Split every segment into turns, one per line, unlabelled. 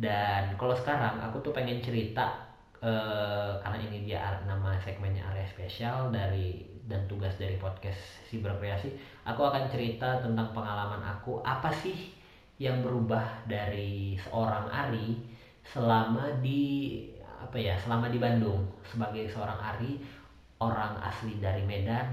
dan kalau sekarang aku tuh pengen cerita uh, karena ini dia nama segmennya area spesial dari dan tugas dari podcast si berkreasi aku akan cerita tentang pengalaman aku. Apa sih yang berubah dari seorang Ari selama di apa ya selama di Bandung? Sebagai seorang Ari orang asli dari Medan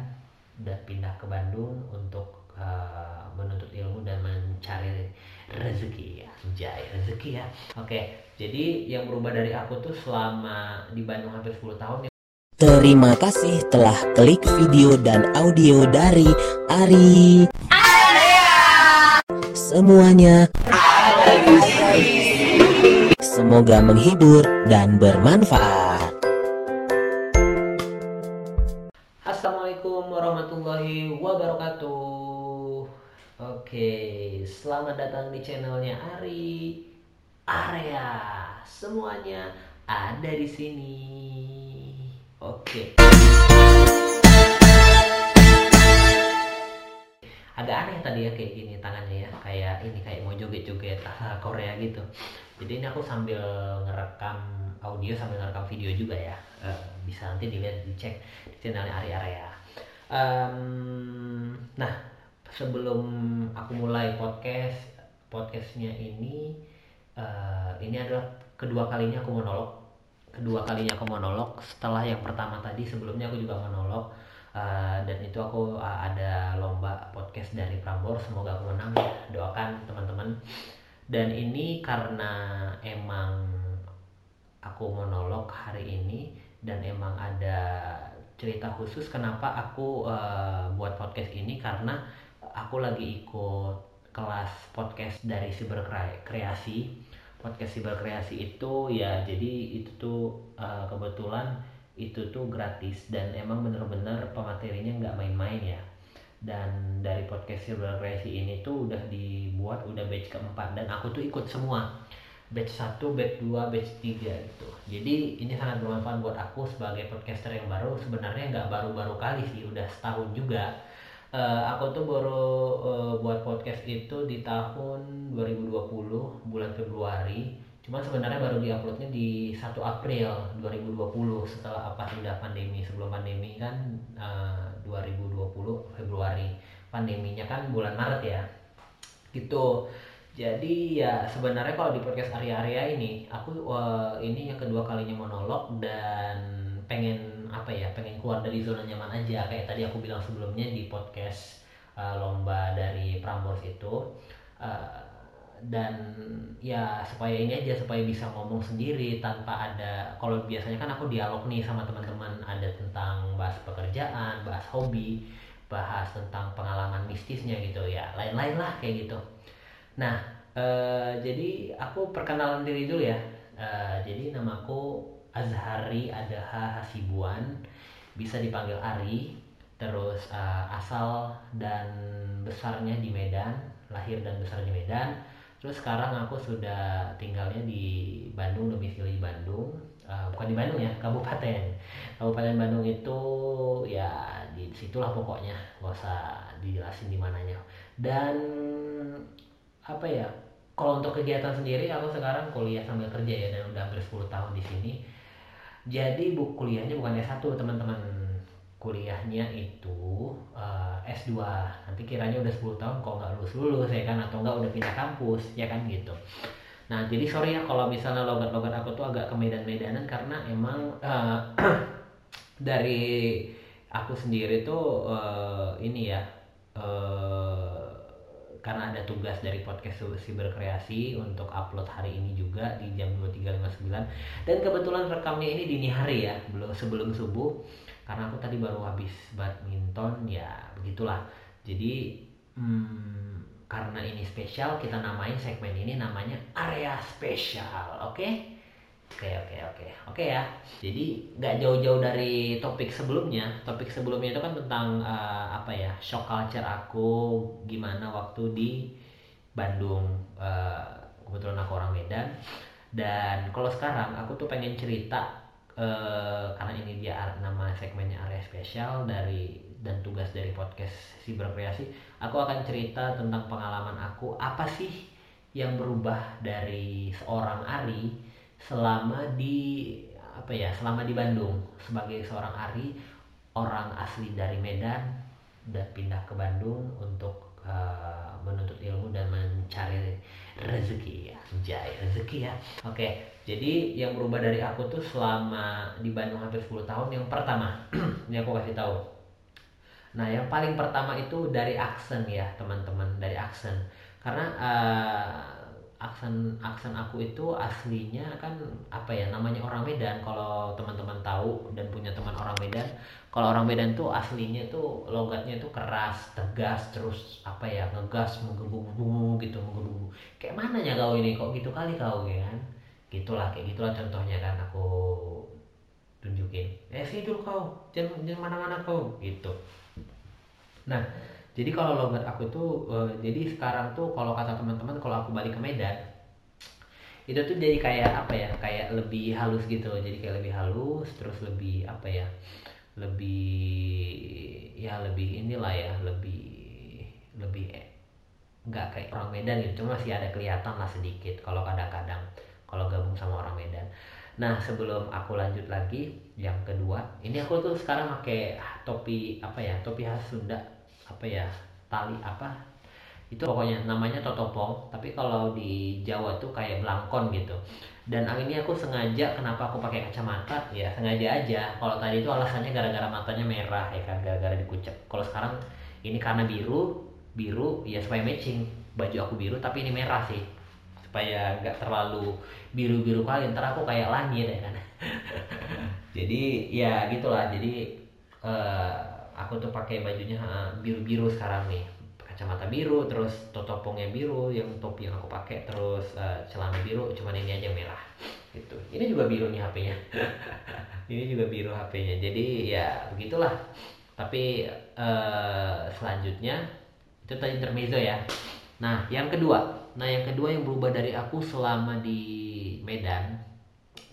dan pindah ke Bandung untuk uh, menuntut ilmu dan mencari rezeki ya jaya rezeki ya oke jadi yang berubah dari aku tuh selama di Bandung hampir 10 tahun ya
Terima kasih telah klik video dan audio dari Ari. Semuanya Semoga menghibur dan bermanfaat.
Selamat datang di channelnya Ari Area. Semuanya ada di sini. Oke. Agak aneh tadi ya kayak gini tangannya ya, kayak ini kayak mau joget-joget Korea gitu. Jadi ini aku sambil ngerekam audio sambil ngerekam video juga ya. Uh, bisa nanti dilihat dicek di channelnya Ari Area. Um, nah, sebelum aku mulai podcast podcastnya ini uh, ini adalah kedua kalinya aku monolog. Kedua kalinya aku monolog. Setelah yang pertama tadi sebelumnya aku juga monolog. Uh, dan itu aku uh, ada lomba podcast dari Prambor semoga aku menang ya. Doakan teman-teman. Dan ini karena emang aku monolog hari ini dan emang ada cerita khusus kenapa aku uh, buat podcast ini. Karena aku lagi ikut kelas podcast dari Kreasi. Podcast Kreasi itu ya jadi itu tuh uh, kebetulan itu tuh gratis dan emang bener-bener pematerinya nggak main-main ya. Dan dari podcast Kreasi ini tuh udah dibuat udah batch keempat dan aku tuh ikut semua. Batch 1, batch 2, batch 3 gitu. Jadi ini sangat bermanfaat buat aku sebagai podcaster yang baru. Sebenarnya nggak baru-baru kali sih udah setahun juga uh, aku tuh baru uh, buat podcast itu di tahun 2020 bulan Februari. Cuman sebenarnya baru diuploadnya di 1 April 2020 setelah apa sudah pandemi. Sebelum pandemi kan uh, 2020 Februari. Pandeminya kan bulan Maret ya. Gitu. Jadi ya sebenarnya kalau di podcast area-area ini aku uh, ini yang kedua kalinya monolog dan pengen apa ya pengen keluar dari zona nyaman aja. Kayak tadi aku bilang sebelumnya di podcast uh, lomba dari Prambors itu uh, dan ya supaya ini aja supaya bisa ngomong sendiri tanpa ada kalau biasanya kan aku dialog nih sama teman-teman ada tentang bahas pekerjaan bahas hobi bahas tentang pengalaman mistisnya gitu ya lain-lain lah kayak gitu. Nah uh, jadi aku perkenalan diri dulu ya. Uh, jadi namaku Azhari Adaha Hasibuan bisa dipanggil Ari. Terus uh, asal dan besarnya di Medan. Lahir dan besar di Medan. Terus sekarang aku sudah tinggalnya di Bandung domisili Bandung. Uh, bukan di Bandung ya kabupaten. Kabupaten Bandung itu ya di situlah pokoknya. Gak usah dijelasin di mananya. Dan apa ya kalau untuk kegiatan sendiri aku sekarang kuliah sambil kerja ya. Dan udah hampir 10 tahun di sini jadi buku kuliahnya bukan S1 teman-teman. Kuliahnya itu uh, eh, S2 nanti kiranya udah 10 tahun kok nggak lulus lulus ya kan? Atau nggak udah pindah kampus ya kan gitu. Nah jadi sorry ya kalau misalnya logat-logat aku tuh agak ke medan-medanan karena emang uh, dari aku sendiri tuh uh, ini ya karena ada tugas dari podcast Siberkreasi untuk upload hari ini juga di jam 23.59 dan kebetulan rekamnya ini dini hari ya belum sebelum subuh. Karena aku tadi baru habis badminton ya begitulah. Jadi hmm, karena ini spesial kita namain segmen ini namanya area spesial oke? okay? Oke oke oke oke ya. Jadi nggak jauh-jauh dari topik sebelumnya. Topik sebelumnya itu kan tentang uh, apa ya shock culture aku gimana waktu di Bandung. Uh, kebetulan aku orang Medan. Dan kalau sekarang aku tuh pengen cerita uh, karena ini dia nama segmennya area spesial dari dan tugas dari podcast si berkreasi aku akan cerita tentang pengalaman aku apa sih yang berubah dari seorang Ari selama di apa ya selama di Bandung sebagai seorang Ari orang asli dari Medan dan pindah ke Bandung untuk uh, menuntut ilmu dan mencari rezeki. Ya jaya rezeki ya. Oke jadi yang berubah dari aku tuh selama di Bandung hampir 10 tahun yang pertama ini aku kasih tahu. Nah yang paling pertama itu dari aksen ya teman-teman dari aksen. Karena uh, aksen aksen aku itu aslinya kan apa ya namanya orang Medan. Kalau teman-teman tahu dan punya teman orang Medan kalau orang Medan tuh aslinya tuh logatnya tuh keras tegas terus apa ya ngegas menggebu-gebu gitu menggebu kayak mana ya kau ini? Kok gitu kali kau ya kan? Gitulah kayak gitulah contohnya kan aku tunjukin. Eh sih dulu kau jangan jangan mana-mana kau gitu. Nah jadi kalau logat aku itu uh, jadi sekarang tuh kalau kata teman-teman kalau aku balik ke Medan itu tuh jadi kayak apa ya kayak lebih halus gitu jadi kayak lebih halus terus lebih apa ya lebih ya lebih inilah ya lebih lebih nggak kayak orang Medan gitu. Cuma masih ada kelihatan lah sedikit kalau kadang-kadang kalau gabung sama orang Medan. Nah sebelum aku lanjut lagi yang kedua ini aku tuh sekarang pakai topi apa ya topi khas Sunda apa ya tali apa itu pokoknya namanya totopong tapi kalau di Jawa tuh kayak belangkon gitu. Dan ini aku sengaja kenapa aku pakai kacamata? Ya sengaja aja. Kalau tadi itu alasannya gara-gara matanya merah ya kan? Gara-gara dikucek. Kalau sekarang ini karena biru biru ya supaya matching. Baju aku biru tapi ini merah sih. Supaya nggak terlalu biru-biru kali. Ntar aku kayak langit ya kan? Jadi ya gitulah. Jadi uh, aku tuh pakai bajunya biru-biru sekarang nih. Kacamata biru terus totopongnya biru yang topi yang aku pakai terus uh, celana biru cuman ini aja merah gitu. Ini juga biru nih HP-nya ini juga biru HP-nya jadi ya begitulah. Tapi uh, selanjutnya itu tadi intermezzo ya. Nah yang kedua. Nah yang kedua yang berubah dari aku selama di Medan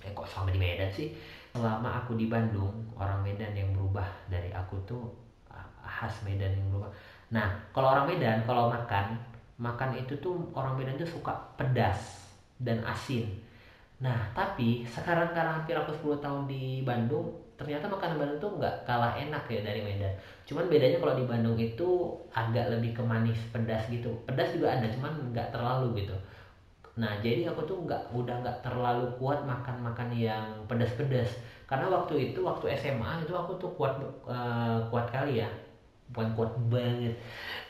eh kok selama di Medan sih selama aku di Bandung orang Medan yang berubah dari aku tuh ah, khas Medan yang berubah. Nah kalau orang Medan kalau makan makan itu tuh orang Medan tuh suka pedas dan asin. Nah tapi sekarang karena hampir aku 10 tahun di Bandung ternyata makanan Bandung tuh nggak kalah enak ya dari Medan. Cuman bedanya kalau di Bandung itu agak lebih ke manis pedas gitu. Pedas juga ada cuman nggak terlalu gitu Nah jadi aku tuh nggak udah nggak terlalu kuat makan makan yang pedas-pedas. Karena waktu itu waktu SMA itu aku tuh kuat uh, kuat kali ya. Bukan kuat banget.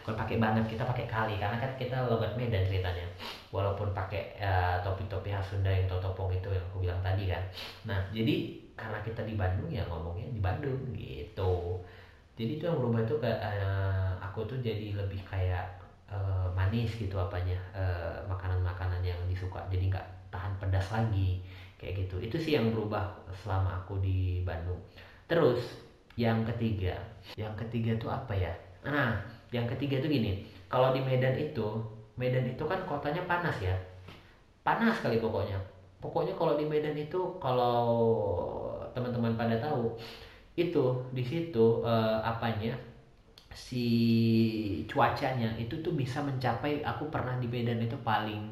Bukan pakai banget kita pakai kali karena kan kita logat Medan ceritanya. Walaupun pakai uh, topi-topi khas Sunda yang totopong itu yang aku bilang tadi kan. Nah jadi karena kita di Bandung ya ngomongnya di Bandung gitu. Jadi itu yang berubah tuh ke uh, aku tuh jadi lebih kayak uh, manis gitu apanya uh, makanan-makanan yang disuka jadi nggak tahan pedas lagi kayak gitu. Itu sih yang berubah selama aku di Bandung. Terus yang ketiga yang ketiga tuh apa ya? Nah yang ketiga tuh gini kalau di Medan itu Medan itu kan kotanya panas ya. Panas kali pokoknya. Pokoknya kalau di Medan itu kalau teman-teman pada tahu itu di situ uh, apanya si cuacanya itu tuh bisa mencapai aku pernah di Medan itu paling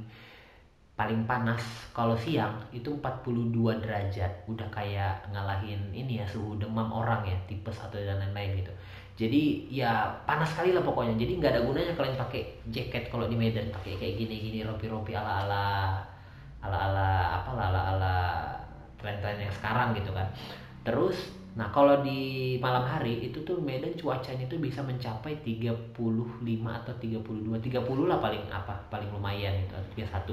paling panas kalau siang itu 42 derajat. Udah kayak ngalahin ini ya suhu demam orang ya tipe satu dan lain-lain gitu. Jadi ya panas sekali lah pokoknya. Jadi nggak ada gunanya kalian pakai jaket kalau di Medan. Pakai kayak gini-gini rompi-rompi ala-ala ala-ala apa ala-ala tren-tren yang sekarang gitu kan. Terus Nah kalau di malam hari itu tuh Medan cuacanya itu bisa mencapai 35 atau 32 30 lah paling apa paling lumayan itu atau 31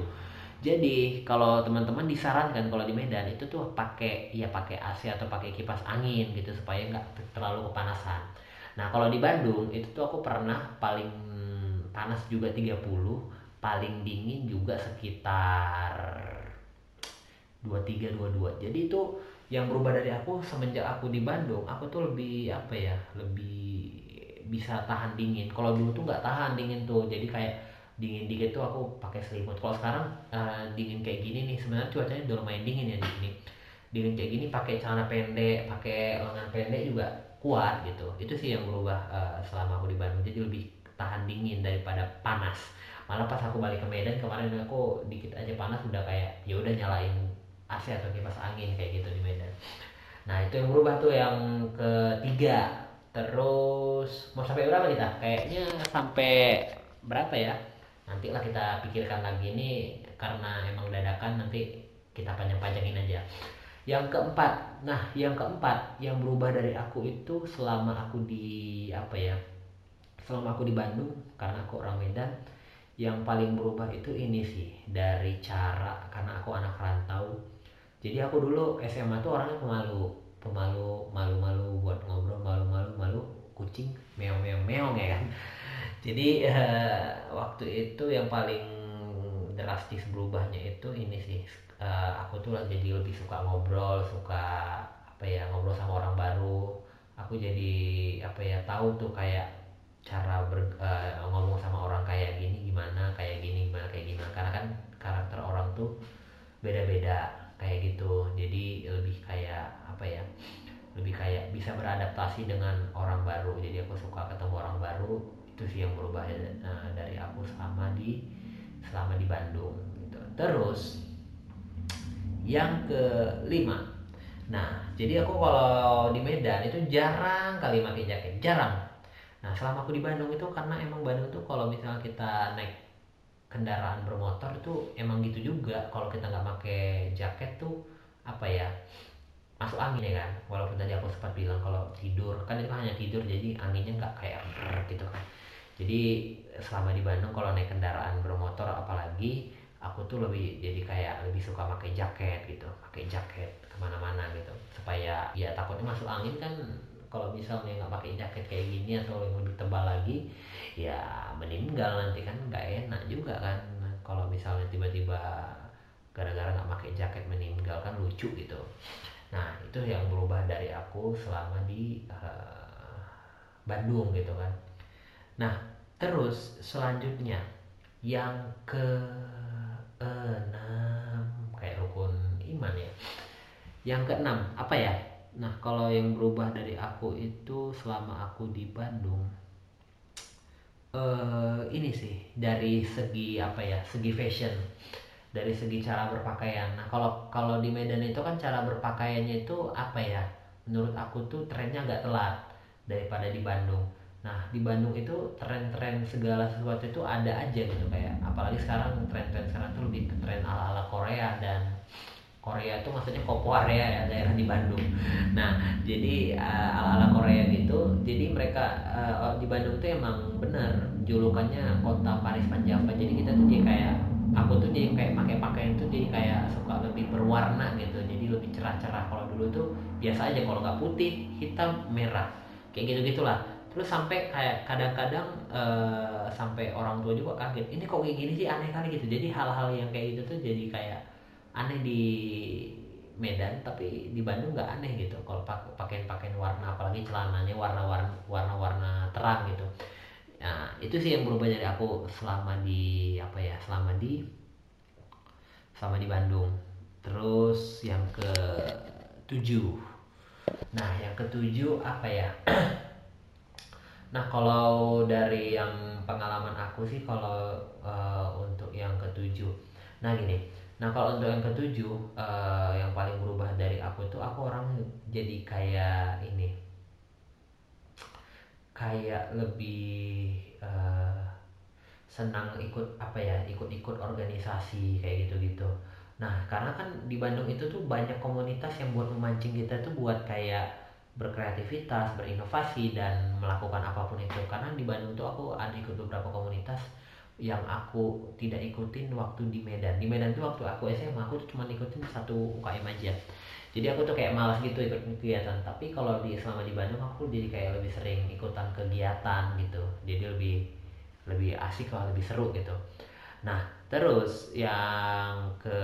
jadi kalau teman-teman disarankan kalau di Medan itu tuh pakai ya pakai AC atau pakai kipas angin gitu supaya nggak terlalu kepanasan. Nah kalau di Bandung itu tuh aku pernah paling panas juga 30 paling dingin juga sekitar 23 22 jadi itu yang berubah dari aku semenjak aku di Bandung aku tuh lebih apa ya lebih bisa tahan dingin. Kalau dulu tuh nggak tahan dingin tuh jadi kayak dingin dikit tuh aku pakai selimut. Kalau sekarang uh, dingin kayak gini nih sebenarnya cuacanya udah lumayan dingin ya di sini. Dingin kayak gini pakai celana pendek pakai lengan pendek juga kuat gitu. Itu sih yang berubah uh, selama aku di Bandung. Jadi lebih tahan dingin daripada panas. Malah pas aku balik ke Medan kemarin aku dikit aja panas udah kayak ya udah nyalain AC atau kipas angin kayak gitu di Medan. Nah itu yang berubah tuh yang ketiga. Terus mau sampai berapa kita? Kayaknya sampai berapa ya? Nanti lah kita pikirkan lagi ini karena emang dadakan nanti kita panjang-panjangin aja. Yang keempat nah yang keempat yang berubah dari aku itu selama aku di apa ya selama aku di Bandung karena aku orang Medan yang paling berubah itu ini sih dari cara karena aku anak rantau jadi aku dulu SMA tuh orangnya pemalu pemalu malu-malu buat ngobrol malu-malu malu kucing meong meong meong ya kan. Jadi uh, waktu itu yang paling drastis berubahnya itu ini sih uh, aku tuh jadi lebih suka ngobrol suka apa ya ngobrol sama orang baru. Aku jadi apa ya tahu tuh kayak cara ber, uh, ngomong sama orang kayak gini gimana kayak gini gimana kayak gimana. Karena kan karakter orang tuh beda-beda kayak gitu. Jadi lebih kayak apa ya lebih kayak bisa beradaptasi dengan orang baru. Jadi aku suka ketemu orang baru. Itu sih yang berubah uh, dari aku selama di selama di Bandung gitu. terus yang kelima. Nah jadi aku kalau di Medan itu jarang kali pakai jaket jarang. Nah selama aku di Bandung itu karena emang Bandung tuh kalau misalnya kita naik kendaraan bermotor itu emang gitu juga. Kalau kita nggak pakai jaket tuh apa ya masuk angin ya kan? Walaupun tadi aku sempat bilang kalau tidur kan itu hanya tidur jadi anginnya nggak kayak gitu kan. Jadi selama di Bandung kalau naik kendaraan bermotor apalagi aku tuh lebih jadi kayak lebih suka pakai jaket gitu pakai jaket ke mana-mana gitu. Supaya ya takutnya masuk angin kan kalau misalnya nggak pakai jaket kayak gini atau yang lebih tebal lagi ya meninggal nanti kan nggak enak juga kan. Kalau misalnya tiba-tiba gara-gara nggak pakai jaket meninggal kan lucu gitu. Nah itu yang berubah dari aku selama di uh, Bandung gitu kan. Nah terus selanjutnya yang ke enam kayak rukun iman ya. Yang keenam apa ya nah kalau yang berubah dari aku itu selama aku di Bandung uh, ini sih dari segi apa ya segi fashion dari segi cara berpakaian. Nah kalau kalau di Medan itu kan cara berpakaiannya itu apa ya? Menurut aku tuh trennya agak telat daripada di Bandung. Nah di Bandung itu tren-tren segala sesuatu itu ada aja gitu kayak apalagi sekarang tren-tren sekarang tuh lebih ke tren ala-ala Korea dan Korea itu maksudnya Kopo area ya daerah di Bandung. Nah jadi uh, ala-ala Korea gitu, jadi mereka uh, di Bandung tuh emang benar julukannya kota Paris Panjava. Jadi kita tuh jadi kayak aku tuh jadi kayak pakai pakaian tuh jadi kayak suka lebih berwarna gitu, jadi lebih cerah-cerah. Kalau dulu tuh biasa aja kalau nggak putih, hitam, merah, kayak gitu gitulah terus sampai kayak kadang-kadang uh, sampai orang tua juga kaget ini kok kayak gini sih aneh kali gitu jadi hal-hal yang kayak gitu tuh jadi kayak aneh di Medan tapi di Bandung nggak aneh gitu. Kalau pakaian-pakaian warna apalagi celananya warna-warna warna-warna terang gitu. Nah itu sih yang berubah dari aku selama di apa ya selama di selama di Bandung. Terus yang ke tujuh. Nah yang ketujuh apa ya? Nah kalau dari yang pengalaman aku sih kalau uh, untuk yang ketujuh, nah gini, nah kalau untuk yang ketujuh uh, yang paling berubah dari aku tuh aku orang jadi kayak ini, kayak lebih uh, senang ikut apa ya, ikut-ikut organisasi kayak gitu-gitu. Nah karena kan di Bandung itu tuh banyak komunitas yang buat memancing kita tuh buat kayak berkreativitas, berinovasi dan melakukan apa pun itu. Karena di Bandung tuh aku ada ikut beberapa komunitas yang aku tidak ikutin waktu di Medan. Di Medan tuh waktu aku SMA aku tuh cuma ikutin satu UKM aja. Jadi aku tuh kayak malas gitu ikut kegiatan. Tapi kalau di selama di Bandung aku jadi kayak lebih sering ikutan kegiatan gitu. Jadi lebih lebih asik lah, lebih seru gitu. Nah, terus yang ke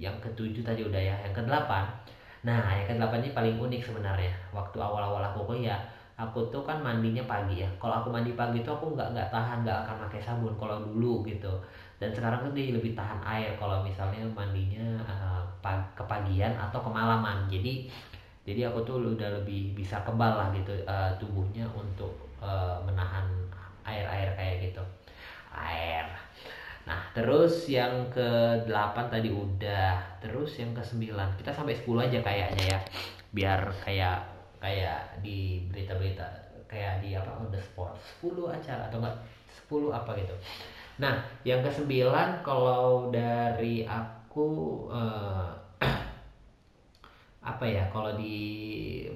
yang ketujuh tadi udah ya, yang ke delapan Nah, yang ke-8 ini paling unik sebenarnya. Waktu awal-awal aku kuliah, aku tuh kan mandinya pagi ya. Kalau aku mandi pagi tuh aku nggak nggak tahan, nggak akan pakai sabun kalau dulu gitu. Dan sekarang tuh dia lebih tahan air kalau misalnya mandinya uh, kepagian atau kemalaman. Jadi jadi aku tuh udah lebih bisa kebal lah gitu uh, tubuhnya untuk uh, menahan air-air kayak gitu. air nah terus yang ke 8 tadi udah terus yang ke 9 kita sampai 10 aja kayaknya ya biar kayak kayak di berita-berita kayak di apa on the sport 10 acara atau enggak 10 apa gitu. Nah yang ke 9 kalau dari aku eh, apa ya kalau di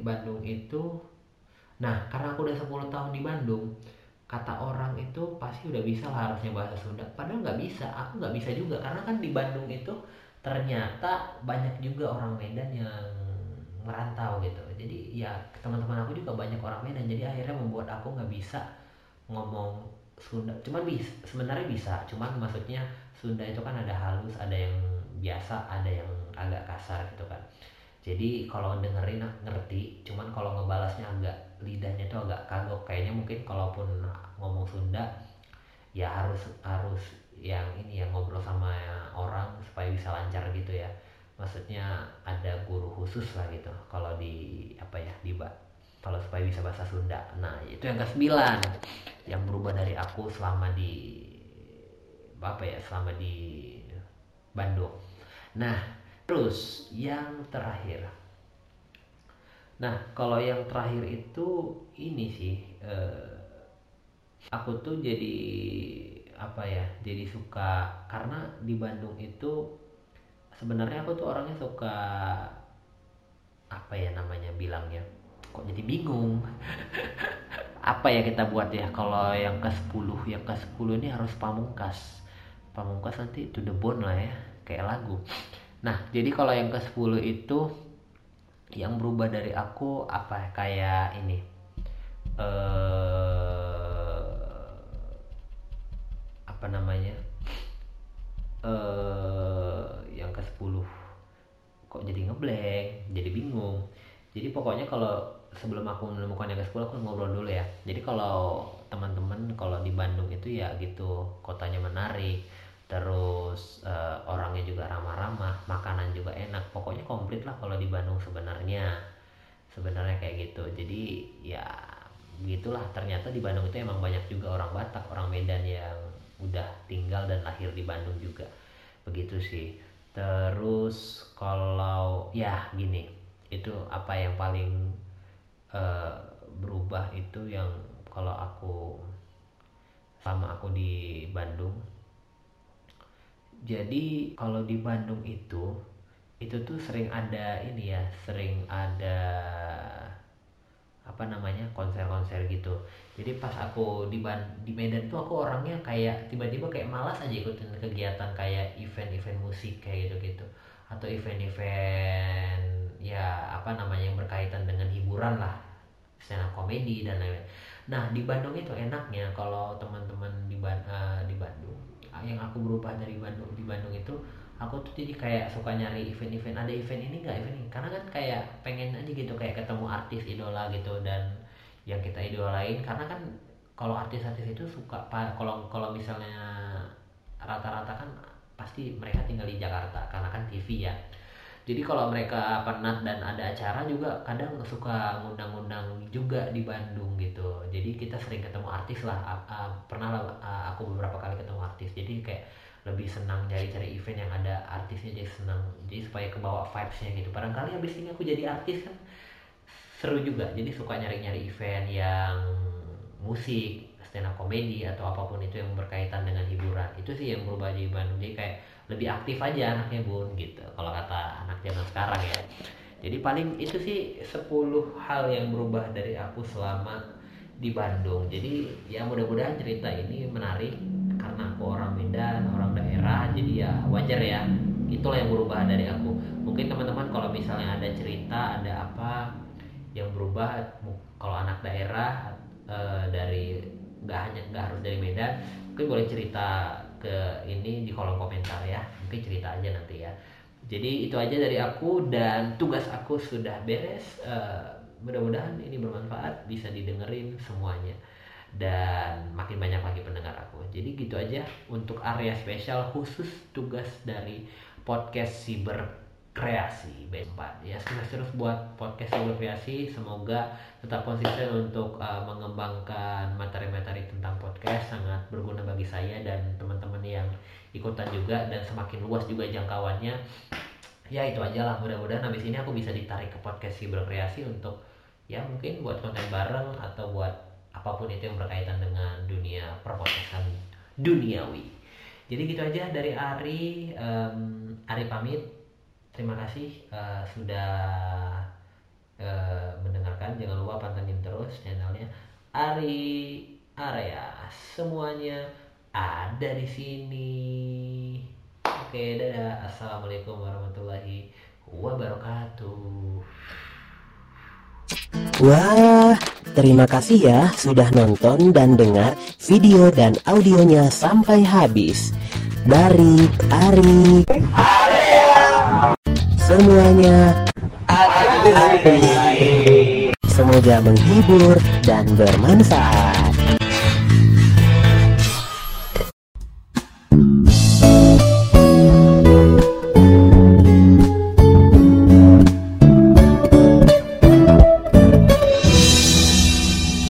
Bandung itu nah karena aku udah 10 tahun di Bandung kata orang itu pasti udah bisa lah harusnya bahasa Sunda. Padahal nggak bisa aku nggak bisa juga karena kan di Bandung itu ternyata banyak juga orang Medan yang merantau gitu. Jadi ya teman-teman aku juga banyak orang Medan jadi akhirnya membuat aku nggak bisa ngomong Sunda. Cuman bisa sebenarnya bisa cuman maksudnya Sunda itu kan ada halus ada yang biasa ada yang agak kasar gitu kan. Jadi kalau dengerin ngerti cuman kalau ngebalasnya agak lidahnya itu agak kagok. Kayaknya mungkin kalaupun ngomong Sunda ya harus harus yang ini ya ngobrol sama orang supaya bisa lancar gitu ya maksudnya ada guru khusus lah gitu kalau di apa ya di kalau supaya bisa bahasa Sunda. Nah itu yang ke sembilan yang berubah dari aku selama di apa ya selama di Bandung. Nah terus yang terakhir. Nah, kalau yang terakhir itu ini sih, eh, aku tuh jadi apa ya, jadi suka karena di Bandung itu sebenarnya aku tuh orangnya suka apa ya namanya bilangnya, kok jadi bingung. apa ya kita buat ya? Kalau yang ke 10 yang ke 10 ini harus pamungkas. Pamungkas nanti to the bone lah ya kayak lagu. Nah jadi kalau yang ke 10 itu yang berubah dari aku apa? Kayak ini. Uh, apa namanya? Ke 10 kok jadi ngeblank? Jadi bingung. Jadi pokoknya kalau sebelum aku menemukan yang ke 10 aku ngobrol dulu ya. Jadi kalau teman-teman kalau di Bandung itu ya gitu kotanya menarik. Terus uh, orangnya juga ramah-ramah makanan juga enak. Pokoknya komplit lah kalau di Bandung sebenarnya. Sebenarnya kayak gitu. Jadi ya gitulah. Ternyata di Bandung itu emang banyak juga orang Batak orang Medan yang udah tinggal dan lahir di Bandung juga. Begitu sih terus kalau ya gini itu apa yang paling uh, berubah itu yang kalau aku sama aku di Bandung. Jadi kalau di Bandung itu itu tuh sering ada ini ya sering ada apa namanya konser-konser gitu. Jadi pas aku di Ban di Medan tuh aku orangnya kayak tiba-tiba kayak malas aja ikutin kegiatan kayak event-event musik kayak gitu gitu atau event-event ya apa namanya yang berkaitan dengan hiburan lah. Stand komedi dan lain-lain. Nah di Bandung itu enaknya kalau teman-teman di Ban uh, di Bandung yang aku berubah dari Bandung di Bandung itu aku tuh jadi kayak suka nyari event-event ada event ini nggak? Event ini. Karena kan kayak pengen aja gitu kayak ketemu artis idola gitu dan yang kita idolain. Karena kan kalau artis-artis itu suka kalau kalau misalnya rata-rata kan pasti mereka tinggal di Jakarta karena kan TV ya. Jadi kalau mereka penat dan ada acara juga kadang suka ngundang-ngundang juga di Bandung gitu. Jadi kita sering ketemu artis lah. Pernah lah aku beberapa kali ketemu artis. Jadi kayak lebih senang cari-cari event yang ada artisnya jadi senang. Jadi supaya kebawa vibesnya gitu. Barangkali habis ini aku jadi artis kan seru juga. Jadi suka nyari-nyari event yang musik stand up comedy atau apa pun itu yang berkaitan dengan hiburan. Itu sih yang berubah di Bandung. Jadi kayak lebih aktif aja anaknya bun gitu. Kalau kata anak zaman sekarang ya. Jadi paling itu sih 10 hal yang berubah dari aku selama di Bandung. Jadi ya mudah-mudahan cerita ini menarik karena aku orang Medan orang daerah jadi ya wajar ya. Itulah yang berubah dari aku. Mungkin teman-teman kalau misalnya ada cerita ada apa yang berubah kalau anak daerah e, dari nggak hanya nggak harus dari Medan mungkin boleh cerita ke ini di kolom komentar ya. Mungkin cerita aja nanti ya. Jadi itu aja dari aku dan tugas aku sudah beres uh, mudah-mudahan ini bermanfaat bisa didengerin semuanya dan makin banyak lagi pendengar aku. Jadi gitu aja untuk area spesial khusus tugas dari podcast siber kreasi B4 ya sukses terus buat podcast si berkreasi semoga tetap konsisten untuk uh, mengembangkan materi-materi tentang podcast. Sangat berguna bagi saya dan teman-teman yang ikutan juga. Dan semakin luas juga jangkauannya. Ya itu aja lah. Mudah-mudahan habis ini aku bisa ditarik ke podcast si berkreasi untuk ya mungkin buat konten bareng atau buat apa pun itu yang berkaitan dengan dunia perpodcastan duniawi. Jadi gitu aja dari Ari um, Ari pamit. Terima kasih uh, sudah uh, mendengarkan. Jangan lupa pantengin terus channelnya Ari Area semuanya ada di sini. Oke dadah. Assalamualaikum warahmatullahi wabarakatuh
Wah, terima kasih ya sudah nonton dan dengar video dan audionya sampai habis. Dari Ari. Semuanya Semoga menghibur dan bermanfaat.